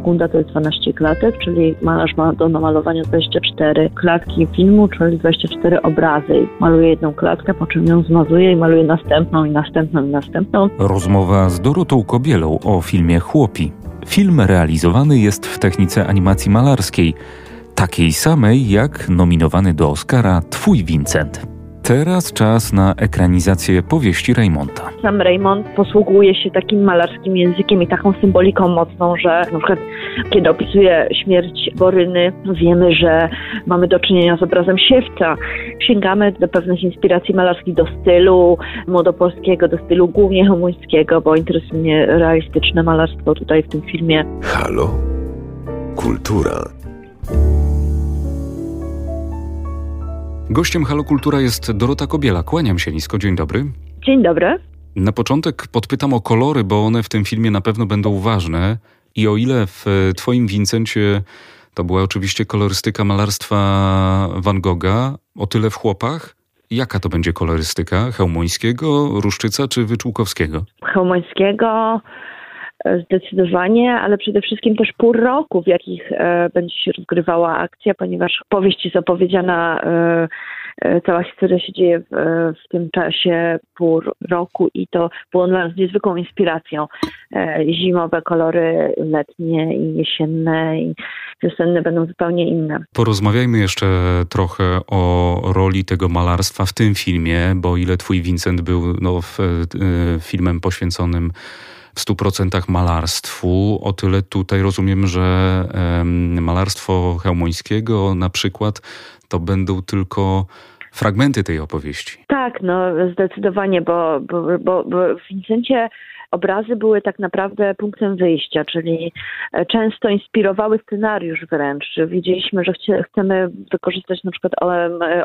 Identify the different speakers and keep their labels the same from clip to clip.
Speaker 1: sekunda to jest 12 klatek, czyli malarz ma do namalowania 24 klatki filmu, czyli 24 obrazy. Maluje jedną klatkę, po czym ją zmazuje i maluje następną i następną i następną.
Speaker 2: Rozmowa z Dorotą Kobielą o filmie Chłopi. Film realizowany jest w technice animacji malarskiej, takiej samej jak nominowany do Oscara Twój Vincent. Teraz czas na ekranizację powieści Raymonta.
Speaker 1: Sam Raymond posługuje się takim malarskim językiem i taką symboliką mocną, że na przykład kiedy opisuje śmierć Boryny, wiemy, że mamy do czynienia z obrazem siewca. Sięgamy do pewnych inspiracji malarskich, do stylu młodopolskiego, do stylu głównie chełmońskiego, bo interesuje mnie realistyczne malarstwo tutaj w tym filmie.
Speaker 3: Halo? Kultura.
Speaker 2: Gościem Halo Kultura jest Dorota Kobiela. Kłaniam się nisko. Dzień dobry.
Speaker 1: Dzień dobry.
Speaker 2: Na początek podpytam o kolory, bo one w tym filmie na pewno będą ważne. I o ile w Twoim Wincencie to była oczywiście kolorystyka malarstwa Van Gogha, o tyle w chłopach Jaka to będzie kolorystyka? Chełmońskiego, Ruszczyca czy Wyczółkowskiego?
Speaker 1: Chełmońskiego, Zdecydowanie, ale przede wszystkim też pół roku, w jakich e, będzie się rozgrywała akcja, ponieważ powieść jest opowiedziana, e, e, cała historia się dzieje w, w tym czasie pół roku i to było dla nas niezwykłą inspiracją. Zimowe kolory, letnie i jesienne i wiosenne będą zupełnie inne.
Speaker 2: Porozmawiajmy jeszcze trochę o roli tego malarstwa w tym filmie, bo ile twój Vincent był no, w, filmem poświęconym w 100% malarstwu. O tyle tutaj rozumiem, że malarstwo Chełmońskiego na przykład to będą tylko fragmenty tej opowieści.
Speaker 1: Tak, no zdecydowanie, bo, bo, bo, bo w Vincencie obrazy były tak naprawdę punktem wyjścia, czyli e, często inspirowały scenariusz wręcz. Widzieliśmy, że chcemy wykorzystać na przykład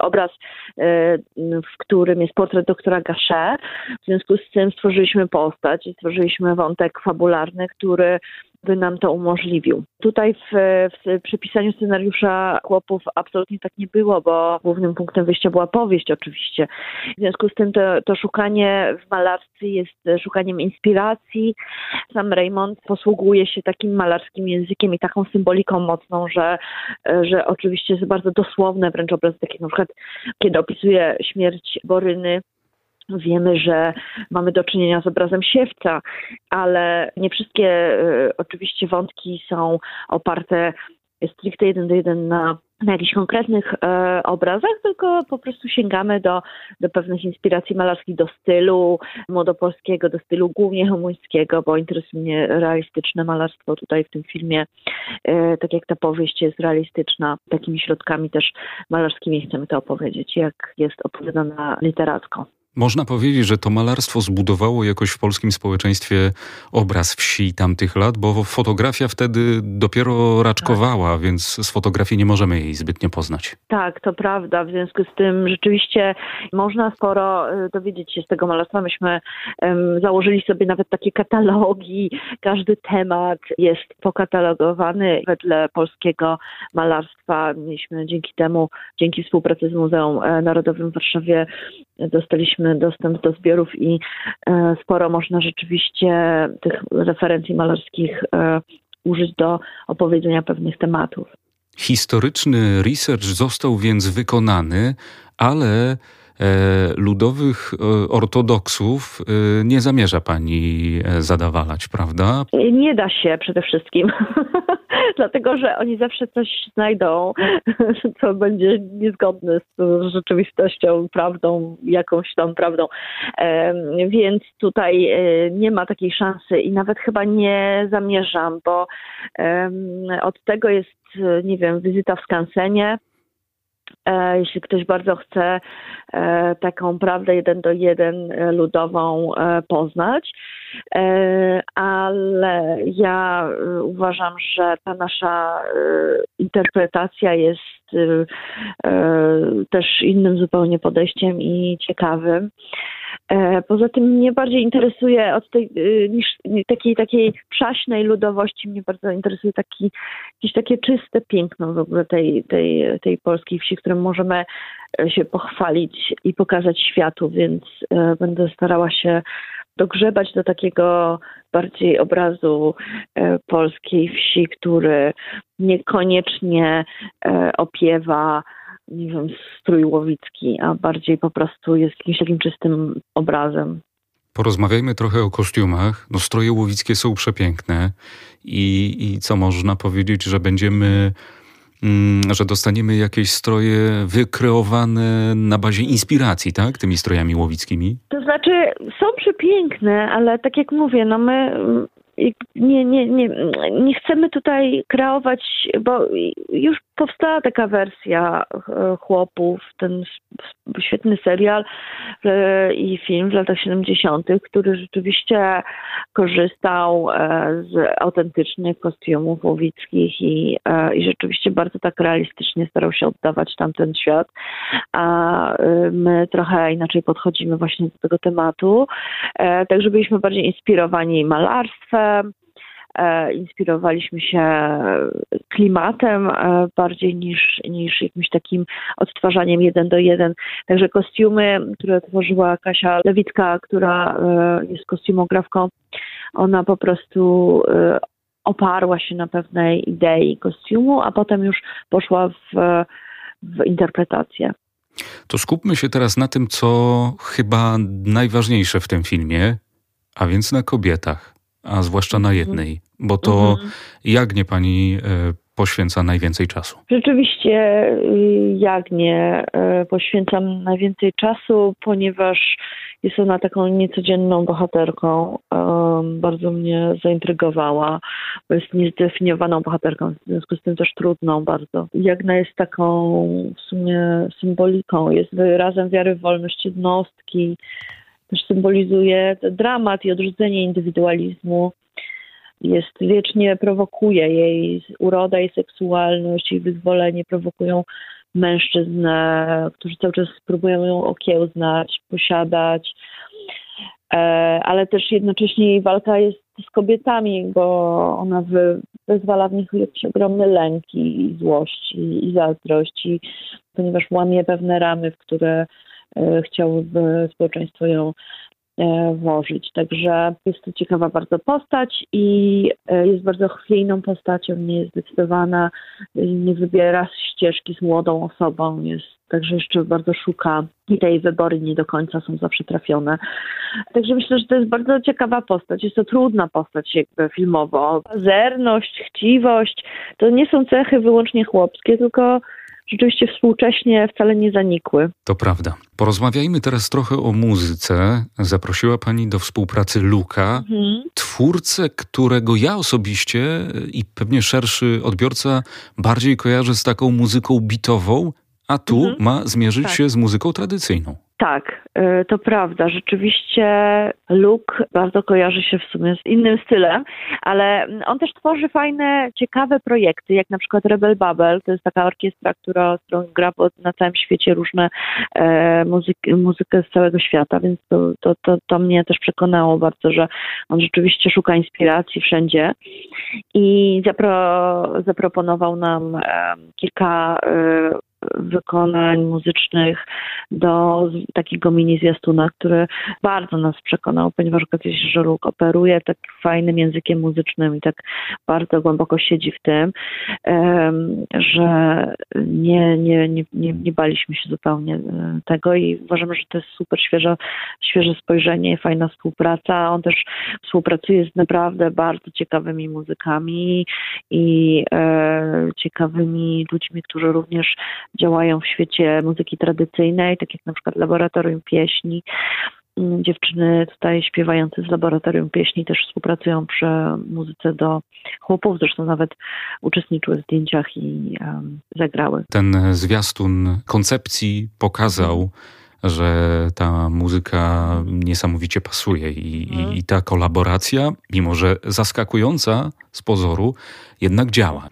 Speaker 1: obraz, e, w którym jest portret doktora Gachet. W związku z tym stworzyliśmy postać i stworzyliśmy wątek fabularny, który by nam to umożliwił. Tutaj w, w, scenariusza chłopów absolutnie tak nie było, bo głównym punktem wyjścia była powieść oczywiście. W związku z tym to, to szukanie w malarstwie jest szukaniem inspiracji. Sam Raymond posługuje się takim malarskim językiem i taką symboliką mocną, że, że oczywiście jest bardzo dosłowne wręcz obrazy, takie na przykład kiedy opisuje śmierć Boryny, Wiemy, że mamy do czynienia z obrazem siewca, ale nie wszystkie y, oczywiście wątki są oparte stricte jeden do jeden na, na jakichś konkretnych e, obrazach, tylko po prostu sięgamy do, do pewnych inspiracji malarskich, do stylu młodopolskiego, do stylu głównie chełmońskiego, bo interesuje mnie realistyczne malarstwo tutaj w tym filmie, e, tak jak ta powieść jest realistyczna, takimi środkami też malarskimi chcemy to opowiedzieć, jak jest opowiadana literacko.
Speaker 2: Można powiedzieć, że to malarstwo zbudowało jakoś w polskim społeczeństwie obraz wsi tamtych lat, bo fotografia wtedy dopiero raczkowała, tak. więc z fotografii nie możemy jej zbytnio poznać.
Speaker 1: Tak, to prawda. W związku z tym rzeczywiście można sporo y, dowiedzieć się z tego malarstwa. Myśmy um, założyli sobie nawet takie katalogi. Każdy temat jest pokatalogowany wedle polskiego malarstwa. Mieliśmy dzięki temu, dzięki współpracy z Muzeum e, Narodowym w Warszawie dostaliśmy dostęp do zbiorów i e, sporo można rzeczywiście tych referencji malarskich e, użyć do opowiedzenia pewnych tematów.
Speaker 2: Historyczny research został więc wykonany, ale ludowych e, ortodoksów e, nie zamierza pani zadawalać, prawda?
Speaker 1: Nie da się przede wszystkim. Dlatego, że oni zawsze coś znajdą, co będzie niezgodne z rzeczywistością, prawdą, jakąś tam prawdą. Więc tutaj nie ma takiej szansy i nawet chyba nie zamierzam, bo od tego jest, nie wiem, wizyta w skansenie, E, jeśli ktoś bardzo chce e, taką prawdę jeden do jeden e, ludową poznać. Ale ja uważam, że ta nasza interpretacja jest też innym zupełnie podejściem i ciekawym. E, poza tym mnie bardziej interesuje od tej y, niż takiej takiej przaśnej ludowości, mnie bardzo interesuje taki, jakieś takie czyste piękno w ogóle tej, tej, tej polskiej wsi, którym możemy e, się pochwalić i pokazać światu, więc e, będę starała się dogrzebać do takiego bardziej obrazu polskiej wsi, który niekoniecznie opiewa nie wiem, strój łowicki, a bardziej po prostu jest jakimś takim czystym obrazem.
Speaker 2: Porozmawiajmy trochę o kostiumach. No, stroje łowickie są przepiękne i, i co można powiedzieć, że będziemy Mm, że dostaniemy jakieś stroje wykreowane na bazie inspiracji, tak? Tymi strojami łowickimi?
Speaker 1: To znaczy, są przepiękne, ale tak jak mówię, no my nie, nie, nie, nie chcemy tutaj kreować, bo już powstała taka wersja e, chłopów, ten świetny serial e, i film w latach 70., który rzeczywiście korzystał e, z autentycznych kostiumów łowickich i, i rzeczywiście bardzo tak realistycznie starał się oddawać tamten świat. A my trochę inaczej podchodzimy właśnie do tego tematu. Także byliśmy bardziej inspirowani malarstwem, inspirowaliśmy się klimatem e, bardziej niż, niż jakimś takim odtwarzaniem jeden do jeden. Także kostiumy, które tworzyła Kasia Lewicka, która e, jest kostiumografką, ona po prostu oparła się na pewnej idei kostiumu, a potem już poszła w, w interpretację.
Speaker 2: To skupmy się teraz na tym, co chyba najważniejsze w tym filmie, a więc na kobietach a zwłaszcza na mhm. jednej, bo to mhm. Jagnie pani e, poświęca najwięcej czasu?
Speaker 1: Rzeczywiście y, Jagnie poświęcam najwięcej czasu, ponieważ jest ona taką niecodzienną bohaterką. Bardzo mnie zaintrygowała, bo jest niezdefiniowaną bohaterką, w związku z tym też trudną bardzo. Jagna jest taką w sumie symboliką, jest wyrazem wiary w wolność jednostki, też symbolizuje dramat i odrzucenie indywidualizmu. Jest wiecznie prowokuje jej uroda i seksualność i wyzwolenie prowokują mężczyzn, którzy cały czas próbują ją okiełznać, posiadać, e, ale też jednocześnie jej walka jest z kobietami, bo ona wy, wyzwala w nich jakieś ogromne lęki i złość i, zazdrość, ponieważ łamie pewne ramy, w które E, chciałyby społeczeństwo ją e, włożyć. Także jest to ciekawa bardzo postać i e, jest bardzo chwiejną postacią, nie jest zdecydowana, nie wybiera ścieżki z młodą osobą, jest także jeszcze bardzo szuka i te jej wybory nie do końca są zawsze trafione. Także myślę, że to jest bardzo ciekawa postać. Jest to trudna postać jakby filmowo. Zerność, chciwość to nie są cechy wyłącznie chłopskie, tylko rzeczywiście współcześnie wcale nie zanikły.
Speaker 2: To prawda. Porozmawiajmy teraz trochę o muzyce. Zaprosiła Pani do współpracy Luka, mhm. twórcę, którego ja osobiście i pewnie szerszy odbiorca bardziej kojarzy z taką muzyką bitową, a tu mhm. ma zmierzyć tak. się z muzyką tradycyjną.
Speaker 1: Tak, y, to prawda. Rzeczywiście Luke bardzo kojarzy się w sumie z innym stylem, ale on też tworzy fajne, ciekawe projekty, jak na przykład Rebel Babel. To jest taka orkiestra, która, którą gra na całym świecie różne e, muzyki, muzykę z całego świata, więc to, to, to, to mnie też przekonało bardzo, że on rzeczywiście szuka inspiracji wszędzie i zapro, zaproponował nam e, kilka e, wykonań muzycznych do takiego mini zwiastuna, który bardzo nas przekonał, ponieważ okazuje się, że Luke operuje tak fajnym językiem muzycznym i tak bardzo głęboko siedzi w tym, że nie, nie, nie, nie, nie baliśmy się zupełnie e, tego i uważamy, że to jest super świeże, świeże spojrzenie, fajna współpraca. On też współpracuje z naprawdę bardzo ciekawymi muzykami i e, ciekawymi ludźmi, którzy również działają w świecie muzyki tradycyjnej, tak jak na przykład Laboratorium Pieśni. Mm, dziewczyny tutaj śpiewające z Laboratorium Pieśni też współpracują przy muzyce do chłopów, zresztą nawet uczestniczyły w zdjęciach i um, zagrały.
Speaker 2: Ten zwiastun koncepcji pokazał, że ta muzyka niesamowicie pasuje i, i, mhm. i, ta kolaboracja, mimo że zaskakująca z pozoru, jednak działa.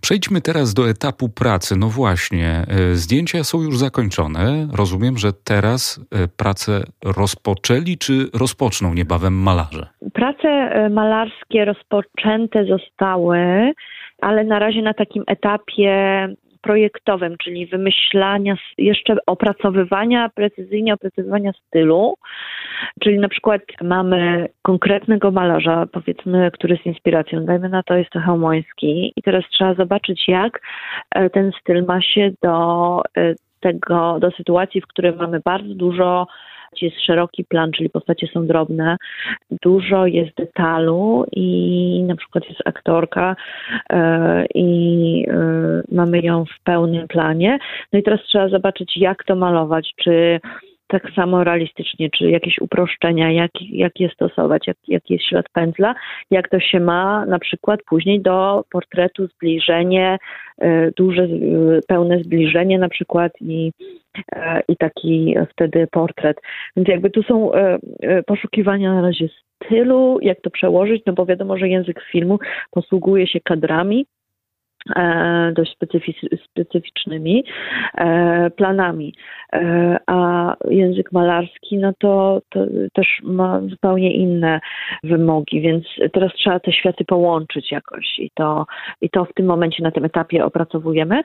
Speaker 2: Przejdźmy teraz do etapu pracy. No właśnie, e, zdjęcia są już zakończone. Rozumiem, że teraz e, pracę rozpoczęli czy rozpoczną niebawem malarze?
Speaker 1: Prace e, malarskie rozpoczęte zostały, ale na razie na takim etapie projektowym, czyli wymyślania, jeszcze opracowywania, precyzyjnie opracowywania stylu, czyli na przykład mamy konkretnego malarza, powiedzmy, który jest inspiracją, dajmy na to, jest to Chełmoński i teraz trzeba zobaczyć, jak e, ten styl ma się do e, tego, do sytuacji, w której mamy bardzo dużo jest szeroki plan, czyli postacie są drobne, dużo jest detalu i na przykład jest aktorka e, i e, mamy ją w pełnym planie. No i teraz trzeba zobaczyć, jak to malować, czy tak samo realistycznie, czy jakieś uproszczenia, jak, jak je stosować, jak, jaki jest ślad pędzla, jak to się ma na przykład później do portretu, zbliżenie, e, duże, pełne zbliżenie na przykład i, e, i taki wtedy portret. Więc jakby tu są e, poszukiwania na razie stylu, jak to przełożyć, no bo wiadomo, że język filmu posługuje się kadrami, E, dość specyficznymi e, planami. E, a język malarski, no to, to też ma zupełnie inne wymogi, więc teraz trzeba te światy połączyć jakoś i to, i to w tym momencie na tym etapie opracowujemy.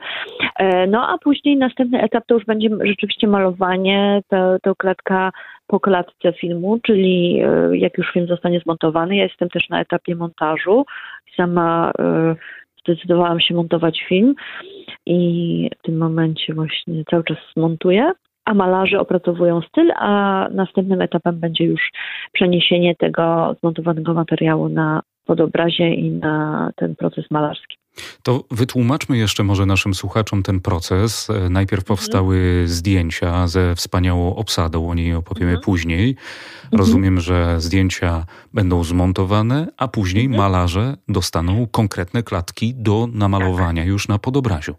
Speaker 1: No a później następny etap to już będzie rzeczywiście malowanie, to, to klatka po klatce filmu, czyli jak już film zostanie zmontowany. Ja jestem też na etapie montażu. Sama zdecydowałam się montować film i w tym momencie właśnie cały czas montuję. A malarze opracowują styl, a następnym etapem będzie już przeniesienie tego zmontowanego materiału na podobrazie i na ten proces malarski.
Speaker 2: To wytłumaczmy jeszcze może naszym słuchaczom ten proces. E, najpierw mhm. powstały mhm. zdjęcia ze wspaniałą obsadą, o niej opowiemy mhm. później. Mhm. Rozumiem, że zdjęcia będą zmontowane, a później mhm. malarze dostaną konkretne klatki do namalowania już na podobraziu.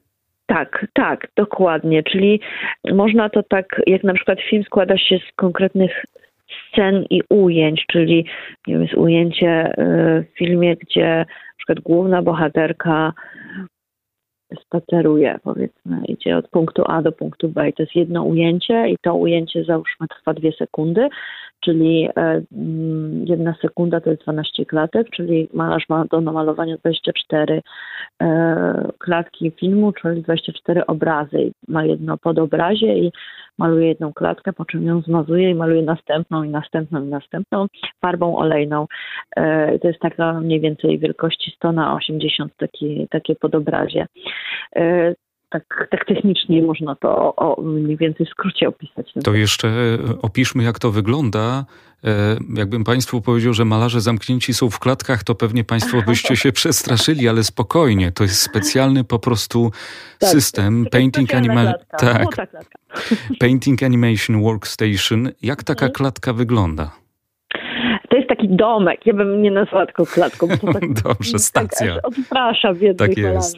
Speaker 1: Tak, tak, dokładnie. Czyli można to tak, jak na przykład film składa się z konkretnych scen i ujęć, czyli nie wiem, jest ujęcie e, w filmie, gdzie przykład główna bohaterka spaceruje, powiedzmy, idzie od punktu A do punktu B i to jest jedno ujęcie i to ujęcie załóżmy trwa dwie sekundy, czyli e, mm, jedna sekunda to jest 12 klatek, czyli malarz ma do namalowania 24 e, klatki filmu, czyli 24 obrazy. Ma jedno pod obrazie i maluje jedną klatkę, po czym ją zmazuje i maluje następną i następną i następną farbą olejną. E, to jest taka mniej więcej wielkości 100 na 80 taki, takie podobrazie tak, tak technicznie można to o, mniej więcej w skrócie opisać.
Speaker 2: To jeszcze e, opiszmy, jak to wygląda. E, jakbym Państwu powiedział, że malarze zamknięci są w klatkach, to pewnie Państwo byście się przestraszyli, ale spokojnie. To jest specjalny po prostu tak, system. Painting, anima tak. Painting Animation Workstation. Jak taka mhm. klatka wygląda?
Speaker 1: Jest taki domek, ja bym nie nazwała tylko klatką. Bo to tak,
Speaker 2: Dobrze, stacja.
Speaker 1: Tak, odprasza biednych tak malarzy.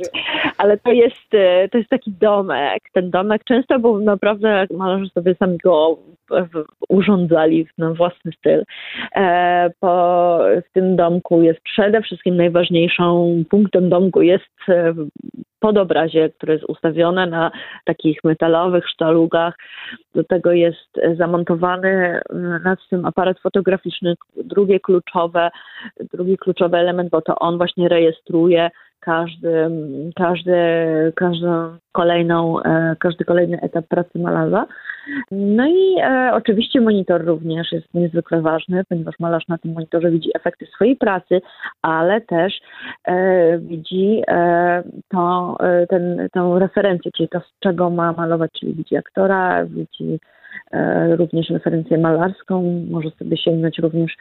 Speaker 1: Ale to jest, e, to jest taki domek. Ten domek często był naprawdę, malarze sobie sami go urządzali na własny styl. E, po, w tym domku jest przede wszystkim najważniejszą punktem domku jest e, podobrazie, które jest ustawione na takich metalowych sztalugach. Do tego jest zamontowany nad tym aparat fotograficzny. Drugie kluczowe, drugi kluczowy element, bo to on właśnie rejestruje każdy, każdy, każdą kolejną, e, każdy kolejny etap pracy malarza. No i e, oczywiście monitor również jest niezwykle ważny, ponieważ malarz na tym monitorze widzi efekty swojej pracy, ale też e, widzi e, to, e, ten, tą referencję, czyli to, z czego ma malować, czyli widzi aktora, widzi również referencję malarską. Może sobie sięgnąć również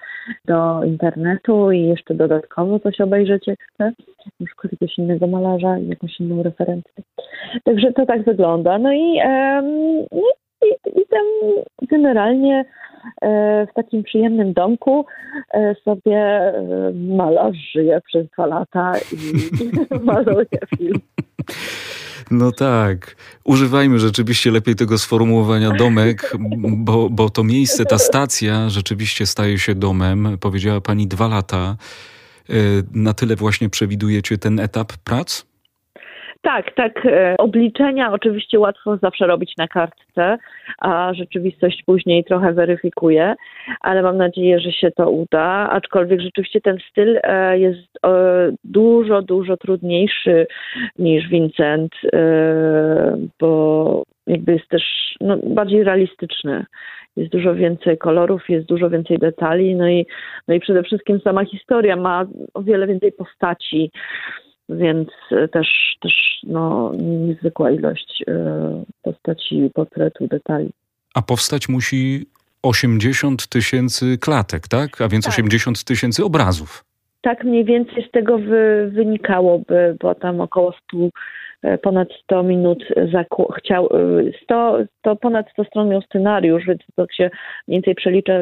Speaker 1: do internetu i jeszcze dodatkowo coś obejrzeć, jak chce. Na przykład jakiegoś innego malarza i jakąś inną referencję. Także to tak wygląda. No i, no i, i tam generalnie e, w takim przyjemnym domku e, sobie malarz żyje przez dwa lata i maluje film.
Speaker 2: No tak. Używajmy rzeczywiście lepiej tego sformułowania domek, bo, bo to miejsce, ta stacja rzeczywiście staje się domem. Powiedziała pani dwa lata. E, na tyle właśnie przewidujecie ten etap prac?
Speaker 1: Tak, tak. E, obliczenia oczywiście łatwo zawsze robić na kartce, a rzeczywistość później trochę weryfikuje, ale mam nadzieję, że się to uda. Aczkolwiek rzeczywiście ten styl e, jest e, dużo, dużo trudniejszy niż Vincent, bo jakby jest też no, bardziej realistyczny. Jest dużo więcej kolorów, jest dużo więcej detali, no i, no i przede wszystkim sama historia ma o wiele więcej postaci więc e, też, też no, niezwykła ilość e, postaci, portretu, detali.
Speaker 2: A powstać musi 80 tysięcy klatek, tak? A więc tak. 80 tysięcy obrazów.
Speaker 1: Tak mniej więcej z tego wy, wynikałoby, bo tam około 100, e, ponad 100 minut chciał, 100, to ponad 100 stron miał scenariusz, więc to się mniej więcej przelicza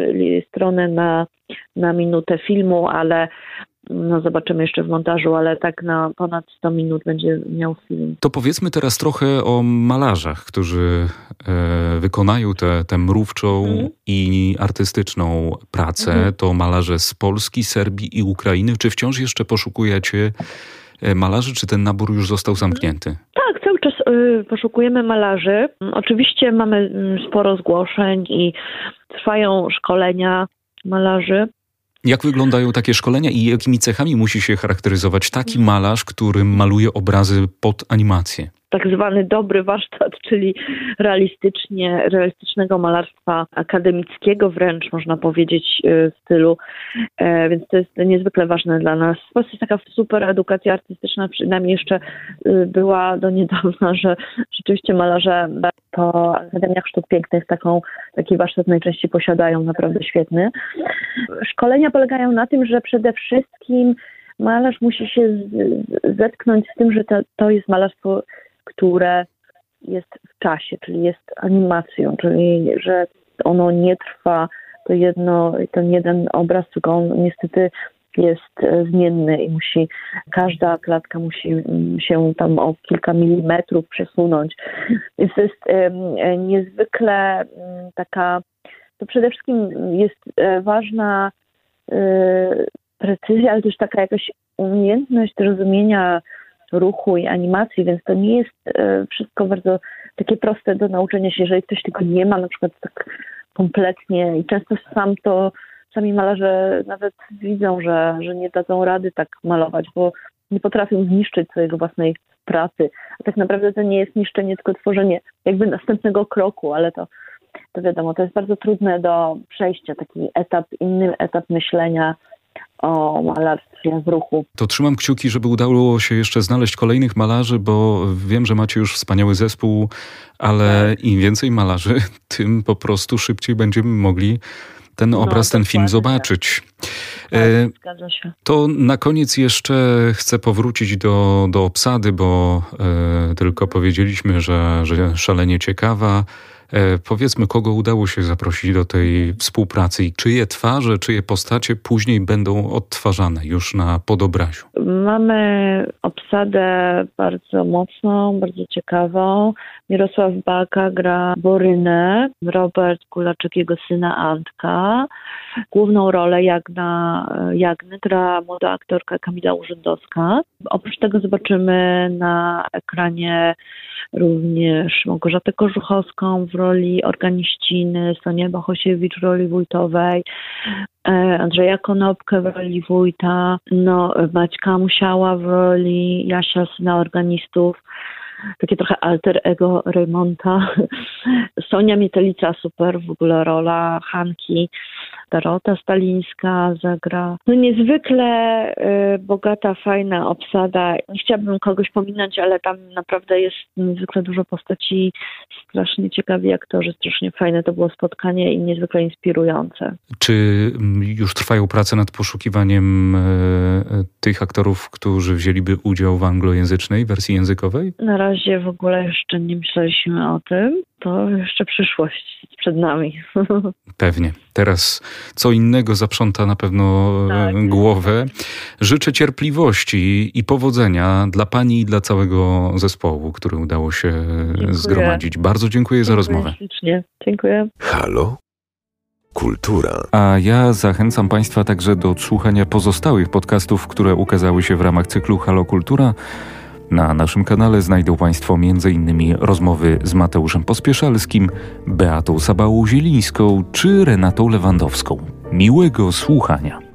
Speaker 1: stronę na, na minutę filmu, ale no zobaczymy jeszcze w montażu, ale tak na ponad 100 minut będzie miał film.
Speaker 2: To powiedzmy teraz trochę o malarzach, którzy e, wykonają tę mrówczą mm. i artystyczną pracę. Mm. To malarze z Polski, Serbii i Ukrainy. Czy wciąż jeszcze poszukujecie e, malarzy, czy ten nabór już został zamknięty?
Speaker 1: Tak, cały czas y, poszukujemy malarzy. Oczywiście mamy mm, sporo zgłoszeń i trwają szkolenia malarzy.
Speaker 2: Jak wyglądają takie szkolenia i jakimi cechami musi się charakteryzować taki malarz, który maluje obrazy pod animację?
Speaker 1: Tak zwany dobry warsztat, czyli realistycznie, realistycznego malarstwa akademickiego wręcz, można powiedzieć, y, stylu. E, więc to jest niezwykle ważne dla nas. W Polsce jest taka super edukacja artystyczna, przynajmniej jeszcze y, była do niedawna, że rzeczywiście malarze po Akademiach Sztuk Pięknych taką, taki warsztat najczęściej posiadają, naprawdę świetny. Szkolenia polegają na tym, że przede wszystkim malarz musi się zetknąć z tym, że to, to jest malarstwo które jest w czasie, czyli jest animacją, czyli że ono nie trwa to jedno, ten jeden obraz, tylko on niestety jest zmienny i musi, każda klatka musi się tam o kilka milimetrów przesunąć. Więc to jest niezwykle taka, to przede wszystkim jest e, ważna e, precyzja, ale też taka jakaś umiejętność rozumienia ruchu i animacji, więc to nie jest e, wszystko bardzo takie proste do nauczenia się, jeżeli ktoś tego nie ma, na przykład tak kompletnie i często sam to sami malarze nawet widzą, że, że nie dadzą rady tak malować, bo nie potrafią zniszczyć swojej własnej pracy. A tak naprawdę to nie jest niszczenie, tylko tworzenie jakby następnego kroku, ale to, to wiadomo, to jest bardzo trudne do przejścia, taki etap, inny etap myślenia, o malarstwie w ruchu.
Speaker 2: To trzymam kciuki, żeby udało się jeszcze znaleźć kolejnych malarzy, bo wiem, że macie już wspaniały zespół, ale tak. im więcej malarzy, tym po prostu szybciej będziemy mogli ten no, obraz, ten film zobaczyć.
Speaker 1: Tak, e, zgadza się.
Speaker 2: To na koniec jeszcze chcę powrócić do, do obsady, bo e, tylko powiedzieliśmy, że, że szalenie ciekawa. E, powiedzmy, kogo udało się zaprosić do tej współpracy i czyje twarze, czyje postacie później będą odtwarzane już na podobraziu?
Speaker 1: Mamy obsadę bardzo mocną, bardzo ciekawą. Mirosław Baka gra Borynę, Robert Kulaczek, jego syna Antka. Główną rolę Jagna, Jagny gra młoda aktorka Kamila Urzędowska. Oprócz tego zobaczymy na ekranie również Małgorzatę Korzuchowską w roli organiściny, Sonię Bohosiewicz w roli wójtowej, e, Andrzeja Konopkę w roli wójta, no, Maćka Musiała w roli Jasia, syna organistów, takie trochę alter ego Raymonta. Sonia Mietelica, super w ogóle rola Hanki. Dorota Stalińska zagra. No niezwykle y, bogata, fajna obsada. Nie chciałabym kogoś pominąć, ale tam naprawdę jest niezwykle dużo postaci, strasznie ciekawi aktorzy, strasznie fajne to było spotkanie i niezwykle inspirujące.
Speaker 2: Czy mm, już trwają prace nad poszukiwaniem y, tych aktorów, którzy wzięliby udział w anglojęzycznej wersji językowej?
Speaker 1: Na razie w ogóle jeszcze nie myśleliśmy o tym to jeszcze przyszłość przed nami.
Speaker 2: Pewnie. Teraz co innego zaprząta na pewno e, tak. głowę. Życzę cierpliwości i powodzenia dla Pani i dla całego zespołu, który udało się dziękuję. zgromadzić. Bardzo dziękuję, dziękuję za rozmowę.
Speaker 1: Ślicznie. Dziękuję.
Speaker 3: Halo? Kultura.
Speaker 2: A ja zachęcam Państwa także do odsłuchania pozostałych podcastów, które ukazały się w ramach cyklu Halo Kultura. Na naszym kanale znajdą Państwo m.in. rozmowy z Mateuszem Pospieszalskim, Beatą Sabałą Zielińską czy Renatą Lewandowską. Miłego słuchania.